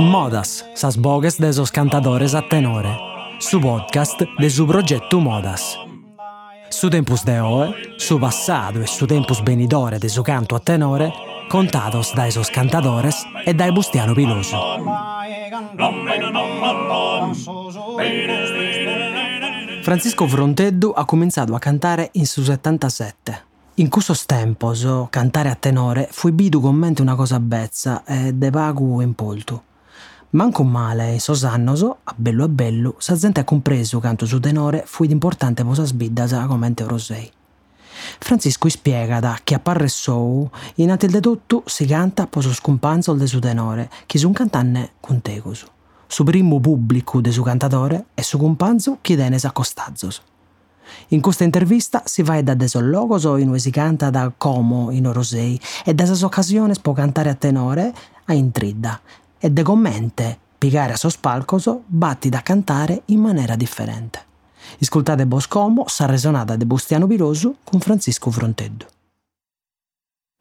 Modas, sas bogues de esos cantadores a tenore. Su podcast de su progetto Modas. Su tempus de oe, su passado e su tempus benidore de su canto a tenore, contados da esos cantadores e dai Bustiano Piloso. Francisco Fronteddu ha cominciato a cantare in su 77 in questo tempo, cantare a tenore fu commenti una cosa bezza e de pagu in polto. Manco male, in sos annos, a bello a bello, sa gente ha compreso canto su tenore fu importante posa sbidda commente Rosei. Francisco spiega da che apparre sou, in atil tutto si canta po sos companzol de su tenore, chi sun cantanne contegosu. Su primo pubblico de su cantatore e su companzo chi denes accostazos. In questa intervista si va da desollogos o in si canta da como in orosei e da esas occasioni può cantare a tenore a intridda e de commente pigare a sos palcos batti da cantare in maniera differente. Ascoltate Boscomo, sa resonata de Bustiano Pirosu con Francisco Fronteddu.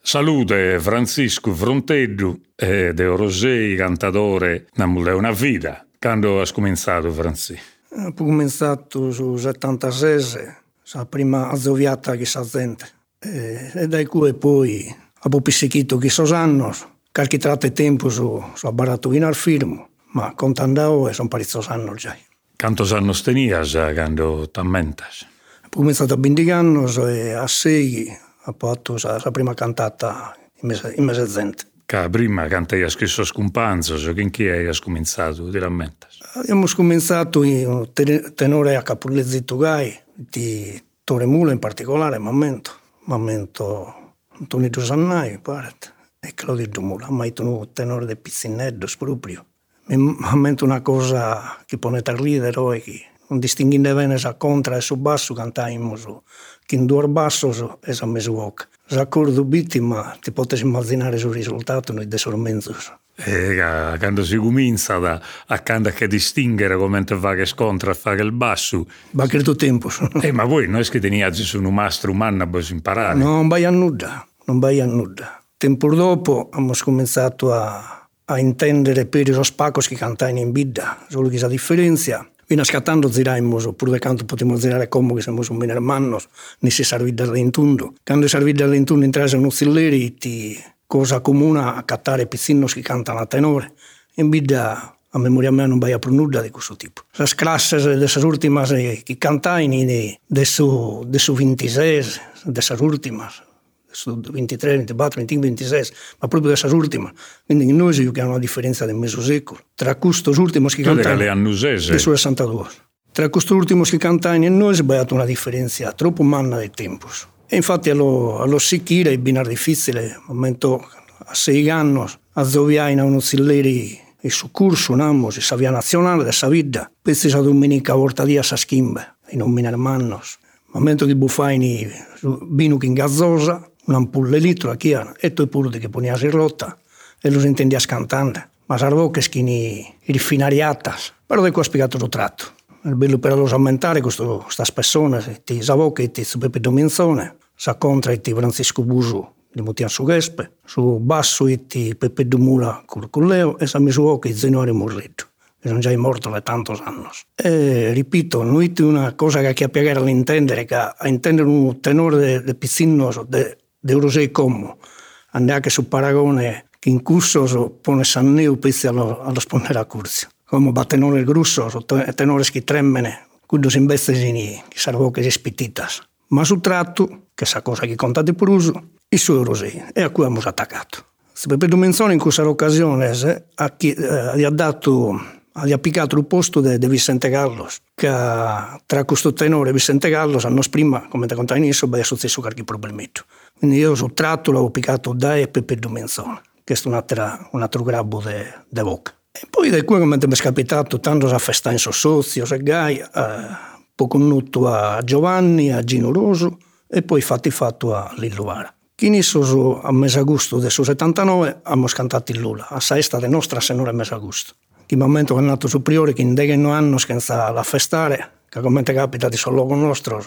Salute Francisco Fronteddu e de Orosei cantatore da una vita. Quando hai cominciato Francisco? Eh, pulmensatul że tantażerze, że prima azowiata giszazent, eh, e dai cue poi, abo pisiquito giszozannos, calchi trate tempo su, su abaratuinar firmo, ma contandao e son parizos annos giai. Cantos annos tenias gando t'ammentas? Pulmensato a 20 annos e a 6 apo atto sa, prima cantata in mese, in mezzo gente. Ca prima cantai a scrisso scumpanzos, in chi hai cominciato, ti rammentas? Abbiamo cominciato in tenore a Capullezzetto Gai, di Tore Mula in particolare, Mammento, Mammento Antonio Sannai, pare, e Claudio Dumula, ma tu tenore di Pizzineddo, proprio. Mi Mammento una cosa che ponete ridere, che non distinguendo bene se contra e su basso cantaimo su, che in due basso e sa mesu voce. S'accordo vittima, ti potessi immaginare sul risultato noi de sormenzos. E quando si comincia da, a cantare che distinguere come va che scontra e fa che il basso. Ma credo tempo. eh, ma voi non è che teniate su un mastro umano per imparare? No, non vai a nulla, non vai a nulla. Tempo dopo abbiamo cominciato a, a intendere per i spacos che cantavano in bidda, solo che la differenza είναι ασχετά το ζηράει canto δεν κάνουν το ποτιμό ζηράει ακόμα και σε μόσο servir de rentundo. σαρβίντας λεντούντο. Κάντε σαρβίντας λεντούντο, εντράζει un uccelleri, ti cosa comune a cattare pizzinos che cantano a tenore. In vida a memoria mea non vai a nulla di questo tipo. Le classi delle ultime eh, e cantai, de, su, de su 26, delle ultime, su 23, 24, 25, 26, ma proprio questa ultima. Quindi in noi che una differenza di mezzo secolo. Tra questi ultimi che cantano... le annusese. Del 62. Tra questi ultimi che cantano in noi si è una differenza troppo manna di tempo. E infatti allo, allo Sicchire è ben difficile, momento a sei anni, a zoviare in un zilleri il suo corso, un si sa via nazionale della vita, questa è la domenica volta di a schimbe, in un minermannos. Momento che buffaini vino in gazzosa, un'ampulla litro aquí e puro de que ponías rotta e los entendías cantando. Ma salvo che schini rifinariatas. Però de qua spiegato lo tratto. Il bello per los aumentare questo sta persone, ti savo che ti su Pepe Domenzone, sa contra ti Francisco Busu di Mutian su Gespe, su basso e ti Pepe Dumula Curculeo e sa misuo che Zenore Morretto che sono già morto da tanti anni. E, ripeto, non è una cosa che ha piacere all'intendere, che a intendere un tenore de, de piccino, de, de como. Anche su paragone che in curso pone sanneu pezzi allo, allo spondere a curso. Come va tenore grosso, tenore che tremmene, quando si che sarò che si spittitas. Ma sul tratto, che sa cosa che contate per uso, i suoi rosei, e a cui abbiamo attaccato. Per Domenzone in questa occasione ha, eh, ha dato gli ha appiccato il posto di Vicente Carlos, che tra questo tenore e Vicente Carlos, anno prima, come ti contai all'inizio, è successo qualche problemetto. Quindi io sul tratto l'ho piccato da e Pepe Domenzone, che è un altro, un altro grabbo di bocca. E poi da qui, come ti è capitato, tanto a festa in sozio, a gai, eh, poi conosciuto a Giovanni, a Gino Rosso, e poi fatti fatto a Lilluara. Vara. Inizio a mese agosto del 79 abbiamo cantato il Lula, a sesta della nostra senora mese agosto. In momento che è nato superiore, che in degno anno senza la festare, che come capita di solo con nostro,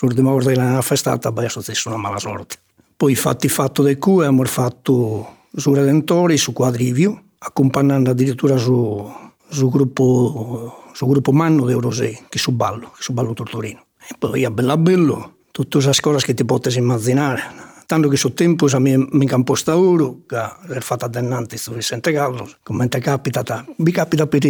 l'ultima volta che l'hanno festata, beh, è successo una mala sorte Poi fatti fatto de cui abbiamo fatto su Redentore, su Quadrivio, accompagnando addirittura su, su gruppo, su gruppo Manno di Eurosei, che su Ballo, che su Ballo Tortorino. E poi a Bella Bello, tutte le cose che ti potresti immaginare tanto che su tempo mi, mi camposta oro, che è fatta dennante su Vicente Gallo, come ti capita, mi capita per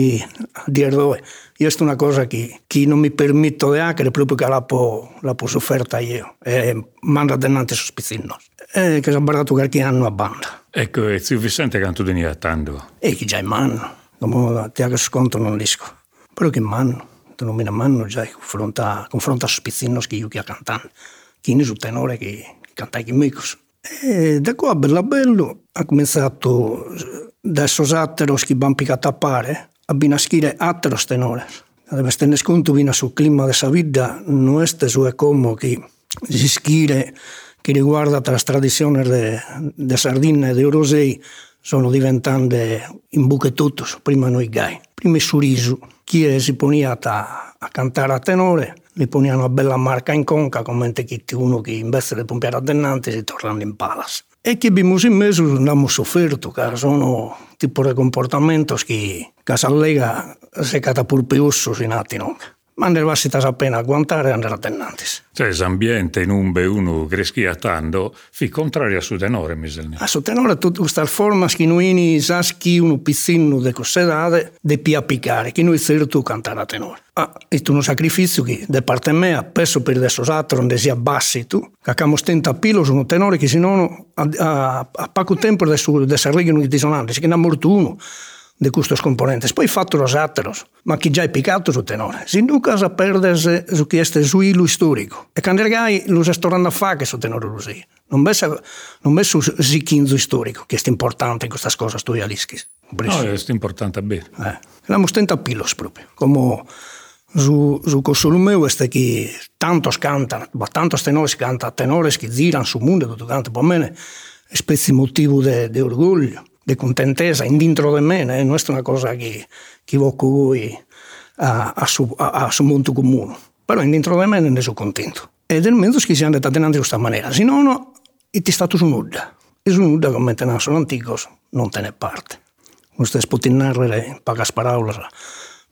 dire dove. Io è una cosa che, che non mi permetto di anche proprio che la po, la sofferta io, e manda dennante su spizzino. E che si è guardato qualche anno a banda. Ecco, e zio Vicente quanto tenia tanto? E che già in mano, come ti ha sconto non disco. Però che in mano, non mi mano già confronta, confronta su spizzino che io che a cantare. Chi ne su tenore che cantai amigos. E da qua, bello bello, ha cominciato da esos atteros che van picat a pare, a binaschire atteros tenores. Deve stare conto vina sul clima della vita, non è e come che si schire che riguarda le tradizioni di Sardina e di Eurosei sono diventate in buche tutto, prima noi gai. Prima il sorriso, chi si poneva a, a cantare a tenore, mi poneva una bella marca in conca come che uno che invece de pompiare addennanti si tornando in palas. E chi bimus in mesu nd'amus soffertu, ca sono tipu de comportamentos che ca sa Lega se catapulpiussus in attinonca. Ma nel vassitas appena aguantare andare attennantis. Cioè, l'ambiente in un B1 creschia tanto, fi contrario a su tenore, miselni. A su tenore tutte queste forme che noi saschi un pizzino de cossedade de pia piccare, che noi certo cantare a tenore. Ah, è un sacrificio che, da parte mia, penso per adesso altro non si abbassi tu, che abbiamo stento a pilo su un tenore che se no a, a, a poco tempo di essere rigano di disonanti, che ne ha morto uno de custos componentes. Poi fatto los atteros, ma chi già è piccato su tenore. Si inducas a perdersi su chi este su ilu storico. E candergai lo storando a fa che su tenore lo sia. Non è non messo sichinzo storico, che è importante in questa cosa, sto ialischi. No, è importante bene. Eh. La stenta pilos proprio, come su, su Cosolumeu este che tanto cantano, ma tanto tenores cantano, tenores che girano sul mondo tutto quanto, per me è spezzi motivo di orgoglio de contentesa in dentro de me, eh? non è una cosa che, che vo a, a, su, a, a su monto comune, però in dentro di me ne sono contento. E del mezzo che si è in questa maniera, se no, no, e ti stato su nulla. E su nulla, come te sono anticos, non te ne parte. Non stai spottinare in poche parole.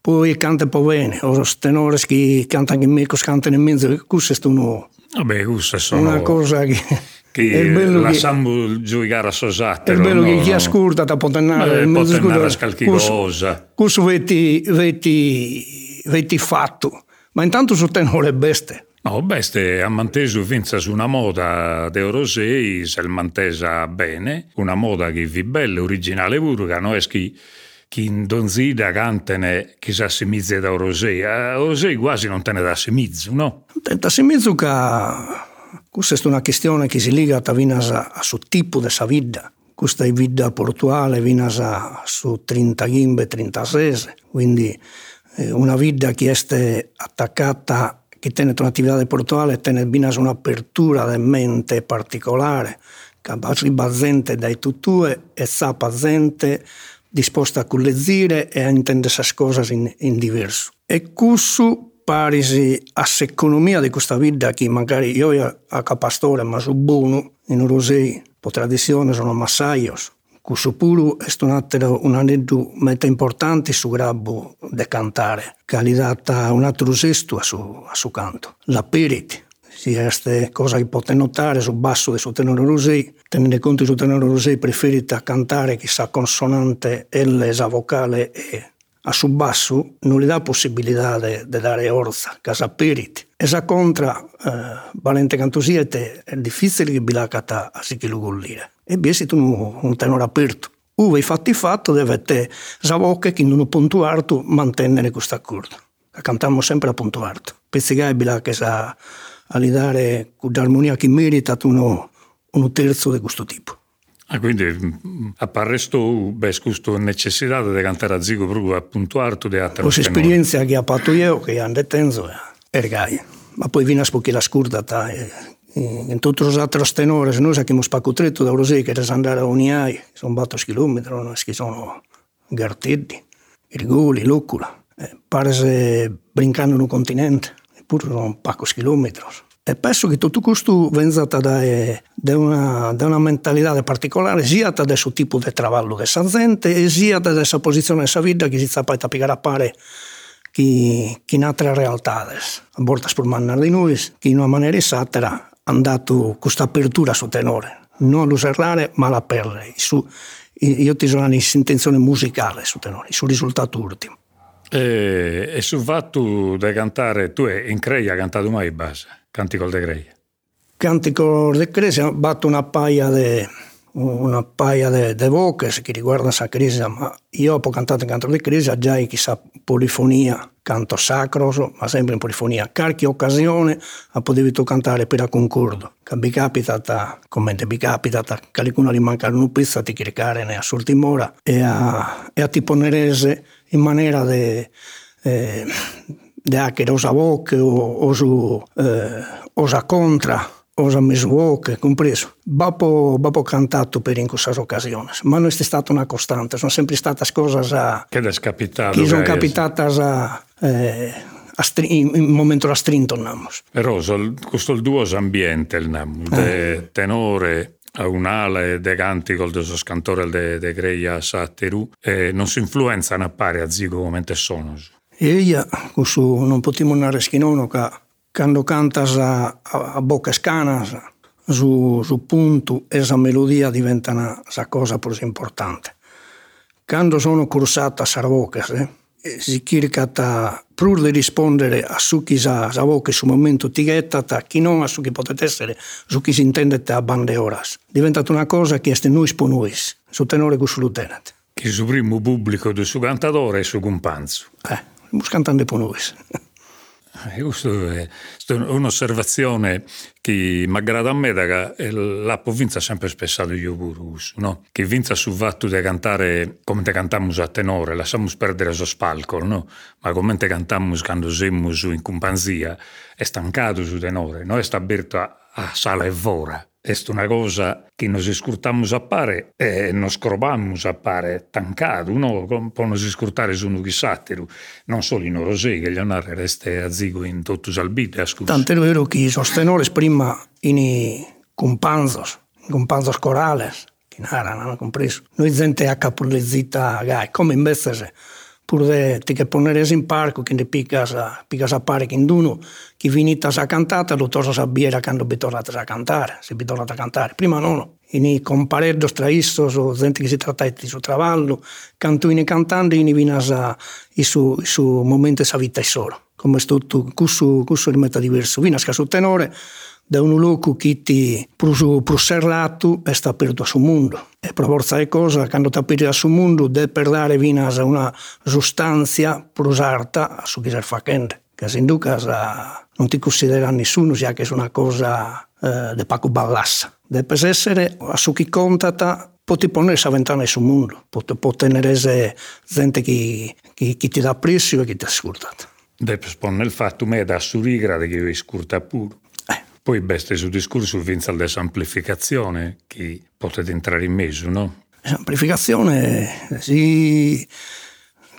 Poi canta un po' bene, o tenori che cantano in me, cantano in mezzo, questo è uno... Vabbè, questo sono... Una cosa che... che lasciamo giocare a Sosate. È bello che chi ascolta da potennare Beh, potennare qualche cosa. Questo veti, veti, veti fatto. Ma intanto su te non le beste. No, beste, ha manteso vinza su una moda de Orosei, se mantesa bene, una moda che vi bella, originale pure, non è che chi in donzida cantene che si assimizza da Orosei. A Orosei quasi non te ne da assimizzo, no? Tenta assimizzo che questa è una questione che si lega a, a suo tipo di vita. Questa è vita portuale, viene su 30 gimbe, 36, quindi eh, una vita che è attaccata, che tiene un'attività portuale, tiene un'apertura di mente particolare, che arriva gente dai tutue e sa gente disposta a collezzire e a intendere queste cose in, in diverso. E questo parisi a s'economia di questa vita che magari io a capastore ma su buono in Rosei per tradizione sono massaios. Questo pure è stato un aneddoto molto importante su grabbo di cantare che ha dato un altro gesto a suo, a suo canto. La periti si queste cosa che potete notare sul basso del suo tenore rosei tenendo conto che suo tenore rosei preferita cantare chissà consonante L esa vocale E a su basso non gli dà possibilità di dare orza, casa periti. Esa contra, eh, valente cantusiete, è difficile che bilacata a si gollire. E biesi tu un, un tenore aperto. Uve fatti fatto deve te savocche che non puntuarto mantenere questo accordo. Cantiamo sempre a puntuarto. Pezzigai bilaca sa a dare l'armonia che merita uno, uno terzo di questo tipo. Ah, quindi mm, appare sto beh, questa necessità di cantare a zigo proprio a puntuarto di altre Questa esperienza che ho fatto io, che hanno è gai. Ma poi viene a la scurda, eh, in tutti gli altri tenori, noi abbiamo spacco tretto da Rosè, che devono andare a Uniai, sono 8 chilometri, che sono Gartetti, Irgoli, Lucula. Eh, pare se brincando in un continente, eppure sono pochi chilometri. Penso che tutto questo venga da, da, una, da una mentalità particolare sia da questo tipo di traballo che sa gente e sia da questa posizione della vita che si sta poi a piegare a pare che, che in altre realtà, a volte per mandare di noi, che in una maniera esatta hanno dato questa apertura sul tenore, non l'usare ma la perle. Su, io ti sono in musicale sul tenore, sul risultato ultimo. E, e sul fatto di cantare, tu in Creia cantato mai base? Cantico de Creia? Cantico de Creia, batto una paia di una paia di voci che riguardano la crisi, ma io ho cantato in canto di crisi già in chissà polifonia, canto sacro, ma sempre in polifonia. Qualche occasione ho potuto cantare per concordo, che mi capita, come mi capita, che qualcuno gli manca una pizza di caricare a sortimora e a, e a tipo nerese in maniera di eh, de hacker osa voce o osa, eh, osa contra osa misvoche, compreso. Bapo, bapo cantato per in queste occasioni, ma non è stata una costante, sono sempre state cose che è capitato, che sono capitate a, eh, a stri- in momento strinto, namos. Però questo duo ambiente, il namo, eh. tenore a un'ale de cantico del suo scantore de, de Greia Satteru e non si influenzano a pari a zigo come sono. E io, questo non potremmo andare schinono che quando cantas a, a, a bocca scanas su, su punto e melodia diventa una, una cosa più importante. Quando sono cursata a Sarvocas, eh, si cerca pur di rispondere a su chi sa, sa voce su momento tighettata, chi non a su chi potete essere, su chi si intende a bande oras. Diventa una cosa che è noi per noi, su tenore con su lieutenant. Che su primo pubblico del suo cantatore è su companzo. Eh, stiamo cantando per noi. Eh, Questa è un'osservazione che mi aggrada a me, perché l'appo vinza sempre spessato io pure, no? che vinza sul fatto di cantare come te cantiamo a tenore, lasciamo perdere lo spalco, no? ma come te cantiamo quando siamo in companzia, è stancato su tenore, no? è aperto a, a sala e vora. È una cosa che nos scurtamos a pare e nos scrobamos a pare tancato, no? Poi nos scurtare su un sattiru, non solo in Orosè, che gli onare reste a zigo in tutto salbite. Tanto è vero che i sostenores prima in companzos, in companzos corales, che non hanno compreso. Noi gente a capulezzita, come invece se pur de ti che poneres in parco, ne picas picas a che in uno che vinitas a cantata, lo tosas a biera quando bitorrates a cantare, se bitorrat a cantare. Prima no, in i compareddos tra issos o gente che si tratta di suo traballo, canto in cantando in vinas a i su, i su momento sa vita solo. Come tutto, questo, questo rimetta diverso. Vinas che su tenore, da un luogo che ti serrato e sta aperto sul mondo. E per forza di cosa, quando ti apri sul mondo, devi perdere vina una sostanza prosarta su chi si fa gente. Che se in duca non ti considera nessuno, sia che è una cosa eh, di Paco Ballassa. Devi essere a su chi contata poti ponersi a ventane sul mondo, poti, poti tenere gente che, che, che ti dà prezzo e che ti ascolta. Devi sponnere il fatto me da surigra che io ascolta pure. Poi beste sul discorso vinza dell'amplificazione che potete entrare in mezzo, no? L'amplificazione, sì,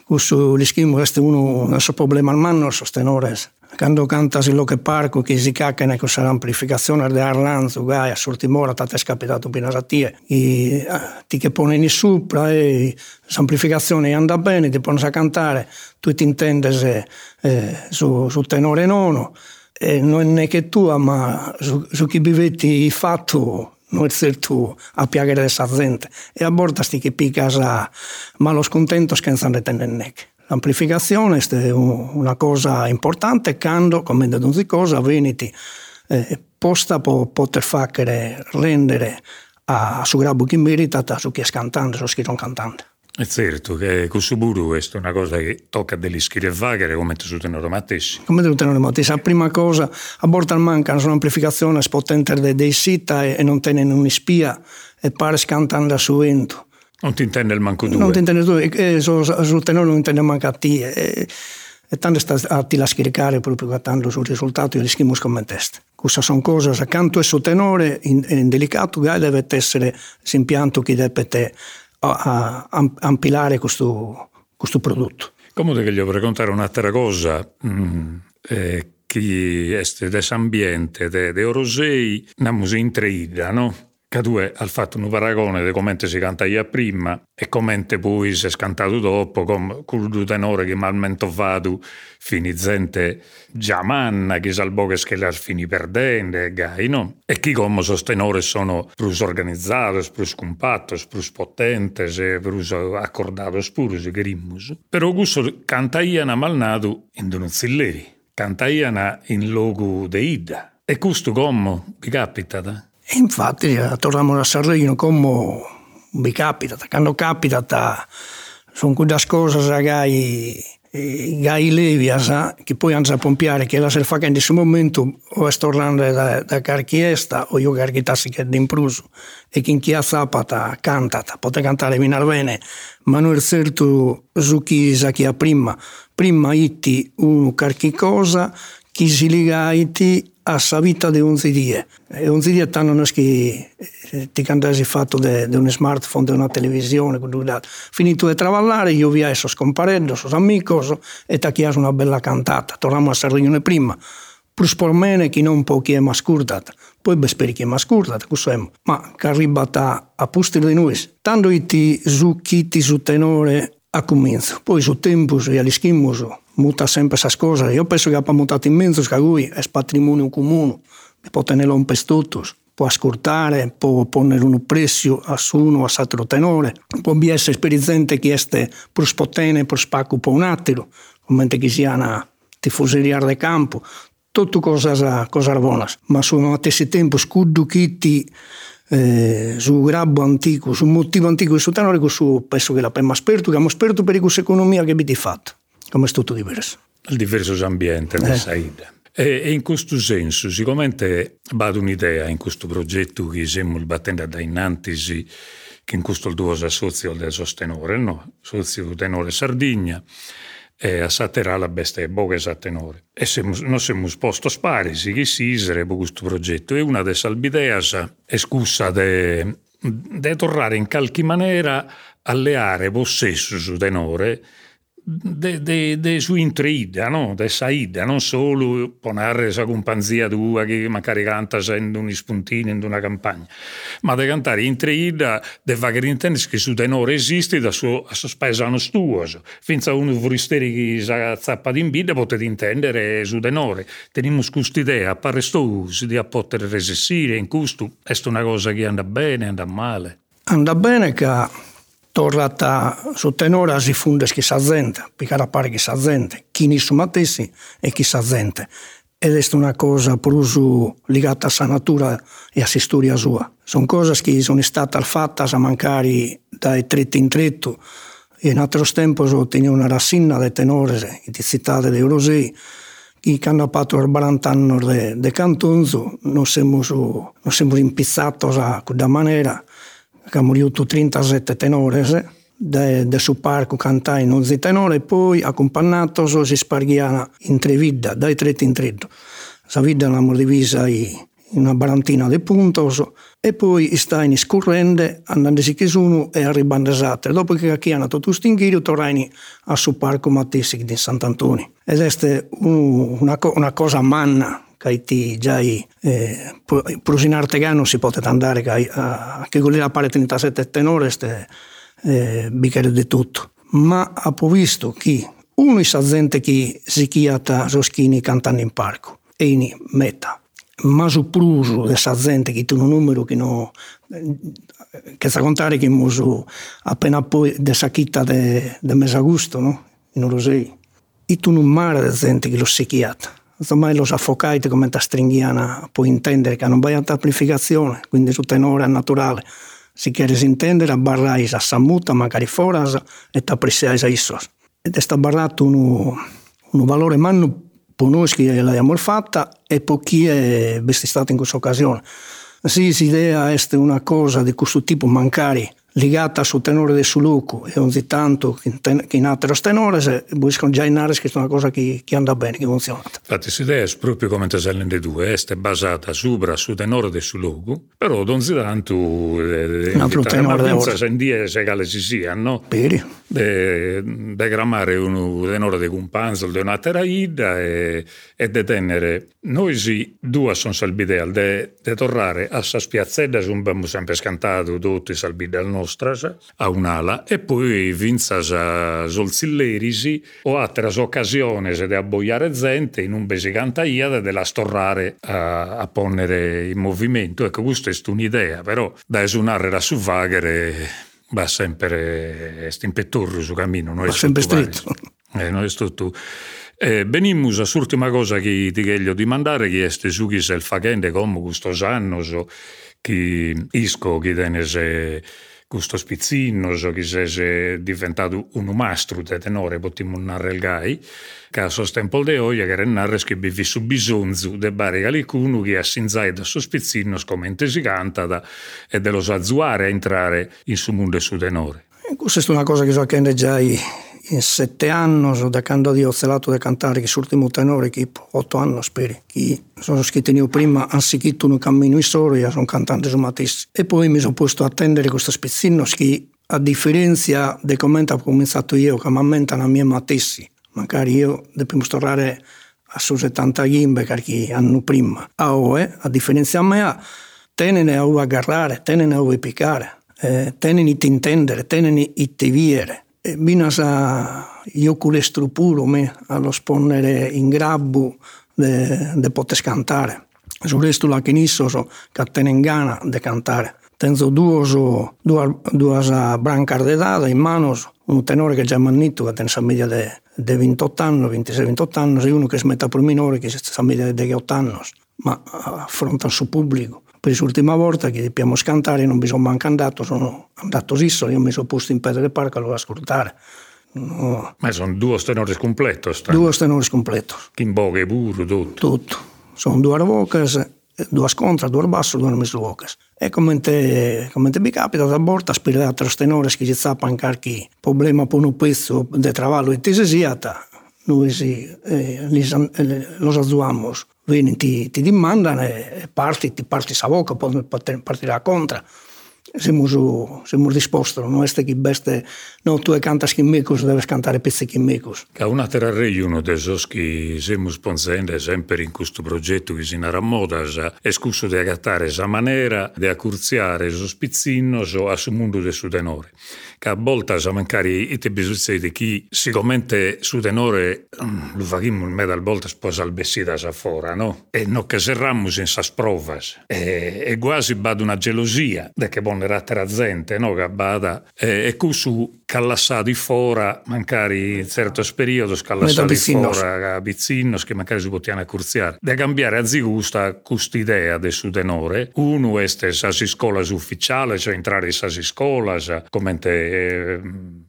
questo l'ischimo è uno del suo problema al manno, sostenere quando canta lo che parco che si cacca questa amplificazione di Arlanzo gai a sortimora tate scapitato pina a tie e ti che pone in sopra e l'amplificazione anda bene ti pone a cantare tu ti intendi se, eh, su, su tenore nono non è che tu, ma su, su chi vivetti il fatto non è tu a piagare esa gente. E a volte sti che picas a malos contentos retenen nec. L'amplificazione è una cosa importante quando, come da ogni cosa, veniti eh, posta per poter fare rendere a su grabo chi merita su chi è cantante, su chi non cantante. È certo che Suburu questa è una cosa che tocca degli schirevaghere come tu tenore matessi. Come tu tenore matessi. La prima cosa, a bordo mancano un'amplificazione potente dei sita e, non tenen un'ispia e pare scantando su vento. Non ti intende il manco due? Non ti intende due, e sul su tenore non intende manco a te. E, e tanto sta a ti la scaricare proprio guardando sul risultato e rischiamo come test. Queste sono cose, accanto a suo tenore, in, in delicato, deve essere l'impianto che deve te a, a ampilare questo, questo prodotto. Come che gli vorrei raccontare un'altra cosa mm, eh, che est desambiente de, de Orosei, namus intreida, no? Cadue ha fatto un paragone di come si cantaia prima e come poi si è cantato dopo, con quel tenore che malmente vado finizente già manna, che salvo che la fini perdendo, gai, no? E chi come sostenore sono più organizzati, più compatti, più potenti, più accordati, se grimmus. Però questo cantaiana malnato in un zilleri, cantaiana in logo de Ida. E questo come vi capita? E infatti eh, torniamo a Sanremo come mi capita, quando capita sono quelle cose che gai levias che poi hanno a pompiare che la se fa che in questo momento o è tornando da, da carchiesta o io carchitassi che è d'impruso e che in chi ha zapata canta potete cantare minar bene ma non è certo su chi sa chi ha prima. Prima itti un carchi cosa chi si liga itti a sa vita di un die. E un die tanto non è che ti cantasi fatto di un smartphone, di una televisione, finito di travallare, io via sto scomparendo, sono amico e ti chiesto una bella cantata. Torniamo a Sardegna prima. Plus per me che non può chi è mascurdata. Poi beh, speri che è mascurdata, cos'è? Ma che arriva a posti di noi. Tanto ti su chi su tenore a comincio. Poi su tempo, e all'ischimus, muta sempre queste cose. Io penso che abbia mutato in mezzo che lui è patrimonio comune, può tenerlo un pestuto, può ascoltare, può ponere un prezzo a uno, a altro tenore, può essere esperienze che è per spotene, per spacco per un attimo, come che sia una tifoseria di campo, tutto cosa, cosa buone. Ma sono a stessi tempo scuddu chitti eh, su grabbo antico, su motivo antico di su tenore, penso che la prima esperto, che abbiamo esperto per questa economia che avete fatto come è tutto diverso. Il diverso ambiente eh. Saida. E, in questo senso, sicuramente vado un'idea in questo progetto che siamo battendo da innanzi che in questo due associo del sostenore, no? Sozio tenore Sardegna e a Saterà la bestia boga a tenore. E siamo, noi siamo posto a spari, sì che si sarebbe questo progetto. E una delle idee è scusa di tornare in qualche maniera alle aree possesso su tenore de, de, de sua intrida, no? de saida, non solo ponere la companzia tua che magari canta essendo un spuntino in una campagna, ma di cantare intrida, di fare intendere che su tenore esiste da suo, a spesano tuo. Finza uno foristeri che sa zappa di bida potete intendere su tenore. Teniamo questa idea, pare sto di poter resistere in questo, è una cosa che anda bene, anda male. Anda bene che tornata sottenora si funde sa gente, picare pare chi sa gente, chi ne su matessi e chissà gente. Ed è una cosa più legata alla sa natura e alla sa storia sua. Sono cose che sono state fatte a mancare da tretto in tretto. E in altri tempi ho tenuto una rassina di tenore di città di Eurosei che hanno fatto 40 er anni di cantonzo. Non siamo, siamo impizzati a quella maniera abbiamo avuto 37 tenores de, de su parco cantai in 11 tenore e poi accompagnato si sparghiana in tre vidda, dai tretti in tretto. La vidda l'abbiamo divisa in una barantina di puntos e poi sta in scurrende andando si sono e arrivando esatto. Dopo che hanno tutto stinghiro tornai a su parco Mattesi di Sant'Antonio. Ed è una, una cosa manna che già eh, Prusinar Tegano si poteva andare a, che con la pare 37 tenore ste eh, bicchiere di tutto. Ma ha visto che uno di gente che si chiama Roschini cantando in parco e in meta. Ma su pruso di gente che tu un numero che non che sa contare che muso appena poi de sacchita de, de mesagusto no? in Rosei e tu un mare di gente che lo si chiama Ormai lo affocaiti come da stringhiana può intendere che non vai a amplificazione, quindi su tenore naturale. Si chiede intendere, barrai a samuta, magari foras, e t'appreciai a isso. Ed è stato barrato un, un valore manno per noi che l'abbiamo fatta e per chi è stato in questa occasione. Sì, l'idea è una cosa di questo tipo, mancare legata sul tenore del suluco e ogni tanto in altre tenore buscano già in aria che è una cosa che, che anda bene, che funziona. Infatti idea è proprio come te salen le due, è basata sopra sul tenore del suluco, però non si tanto eh, un altro tenore del suluco. in die segale si sia, no? Peri. De grammare un tenore di cumpanzo, di una teraida e, e de tenere noi sì, due sono salbidea, de, de tornare a sa spiazzetta, abbiamo sempre scantato tutti salbide al nostro, a un'ala, e poi vinzas a solzillerisi o altre occasioni di abboiare gente in un besi cantaia della storrare a, a ponere in movimento. Ecco, questa è un'idea, però da esunare la suvaghere va sempre stimpettorro su cammino. Va sempre stretto. Eh, non è tutto. Eh, benimmus l'ultima cosa che ti voglio dimandare che è su chi se il facende come questo anno so, che isco che tenese questo spizzino so che sei diventato un mastro di tenore potremmo narrare il gai che a sostempo de oia che narra che vivi su bisonzo de bare qualcuno che assinzai da suo spizzino scomente si canta e dello sazzuare a entrare in su mondo su tenore. Questa è una cosa che so che già sette anni da quando ho ozzelato da cantare che l'ultimo tenore che otto anni speri. Che sono scritto io prima anziché un cammino in storia sono cantante su Matisse. E poi mi sono posto a attendere questo spezzino che a differenza di come ho cominciato io che mi ammentano a Matisse. Magari io devo tornare a su 70 gimbe perché hanno prima. A OE a differenza a me tenene a agarrare tenene a piccare eh, tenene a intendere tenene a viere Binasa iocule strupuro me allo sponnere in grabbu de, de potes cantare. Su resto la che nisso so che tenen gana de cantare. Tenzo duoso, due, due brancar de dada in mano, un tenore che già mannito che tensa media de, de 28 anni, 26-28 anni, e uno che smetta per minore che sa media de 8 anni, ma affronta il suo pubblico per l'ultima volta che dobbiamo scantare non mi sono manco andato, sono andato sisso, io mi sono posto in pedere parco a ascoltare. No. Ma sono due tenori completi? Due tenori completi. Chimboghe, burro, tutto? Tutto. Sono due vocas, due scontra, due basso, due miss vocas. E come te, come te mi capita da borta, spirare altri tenori che ci zappano qualche problema per un pezzo di travallo in tesesiata, noi sì, eh, lo azzuamo vieni ti, ti dimandano e parti, ti parti sa boca, poi partirà contra. Siamo, siamo disposti, non è che beste, no, tu cantas chimicus, devi cantare pezzi chimicus. Che una terra uno dei che siamo sponsendo sempre in questo progetto che si narra moda, è scusso di agattare questa maniera di accurziare lo spizzino a su mondo del suo tenore che a volte magari ite bisogna chi sicuramente su tenore lo facciamo me dal volte sposa al bessida sa fora, no? E non che serrammo senza sprovas. E, e quasi bada una gelosia de che bonera terra gente, no? Che bada. E, questo callassà di fora, magari in certo periodo callassà di fora a bizzinnos che magari si potevano accurziare. Da cambiare a zigusta questa idea del su tenore. Uno è sasi scuola ufficiale, cioè entrare in sasi scuola, come te e,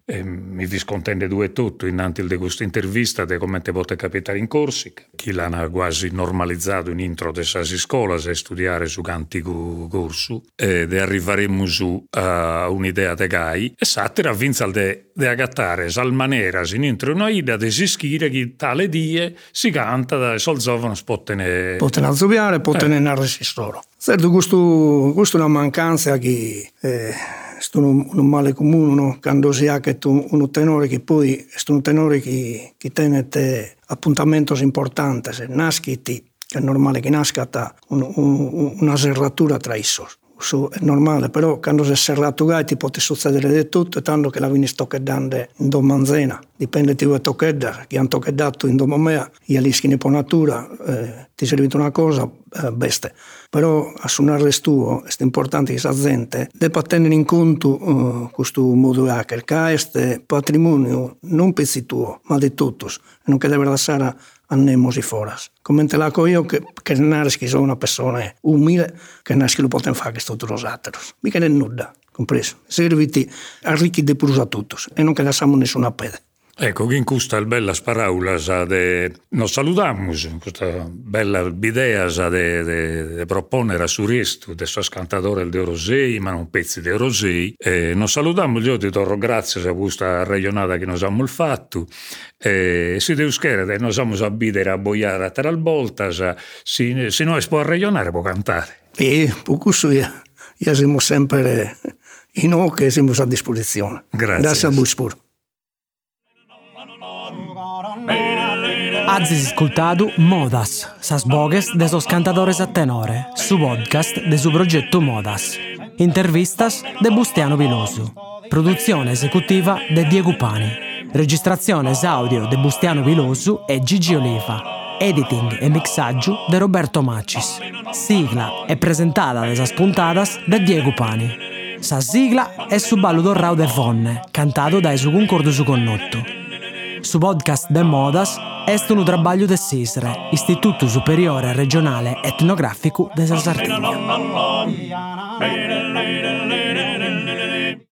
e mi viscontende due tutto innanti di questa intervista di come te potete capitare in Corsica. Chi l'ha quasi normalizzato in intro di sasi scuola e studiare su cantico corso ed arriveremo su a un'idea de gai e satira vinza de, de agattare sal manera in intro una idea de si schire che tale die si canta da solzovano spottene potene azzoviare potene eh. narrare loro certo questo, questo è una mancanza che eh, è un, un male comune no? quando si ha un, un tenore che poi è un tenore che, che tiene appuntamenti importanti nasci ti è normale che nasca un, un, una serratura tra i sos Questo è normale, però quando è serrato gai ti può succedere di tutto, tanto che la vieni stoccheddando in domanzena. Dipende da tocchedda, chi hanno tocchetdato in domomea, gli alischini per natura, eh, ti serve una cosa, eh, beste. Però a suonare tuo è importante che la gente debba tenere in conto uh, questo modo hacker, che è patrimonio non pezzi tuo, ma di tutti, non che deve lasciare andemos y foras. Comente la io che, che nasci sono una persona umile, che nasci lo possono fare gli altri. Mica è nulla, compreso. Serviti arricchi di più a tutti e non che lasciamo nessuna pede. Ecco, in questa bella paraulas de nos saludamos, questa bella ideas de, de, de proponere a su resto de suas cantadoras de Orosei, ma non pezzi de Orosei. E nos saludamos, io ti torro grazie a questa regionata che nos abbiamo fatto. E si deus chiedere, nos abbiamo a bidere a boiare a tre voltas, se, se noi può regionare può cantare. E, poco su, io siamo sempre in o che siamo a disposizione. Grazie. Grazie a voi Azis ascoltado Modas, sas bogues de sos cantadores a tenore, su podcast de su progetto Modas. Intervistas de Bustiano Vilosu. Produzione esecutiva de Diego Pani. Registrazione audio de Bustiano Vilosu e Gigi Oliva. Editing e mixaggio de Roberto Macis. Sigla e presentata de sas puntadas de Diego Pani. Sa sigla è su ballo dorrao de Fonne, cantato da su concordo su connotto. Su podcast de Modas est un trabalho de SISRE, Istituto Superiore Regionale Etnografico de Sardegna.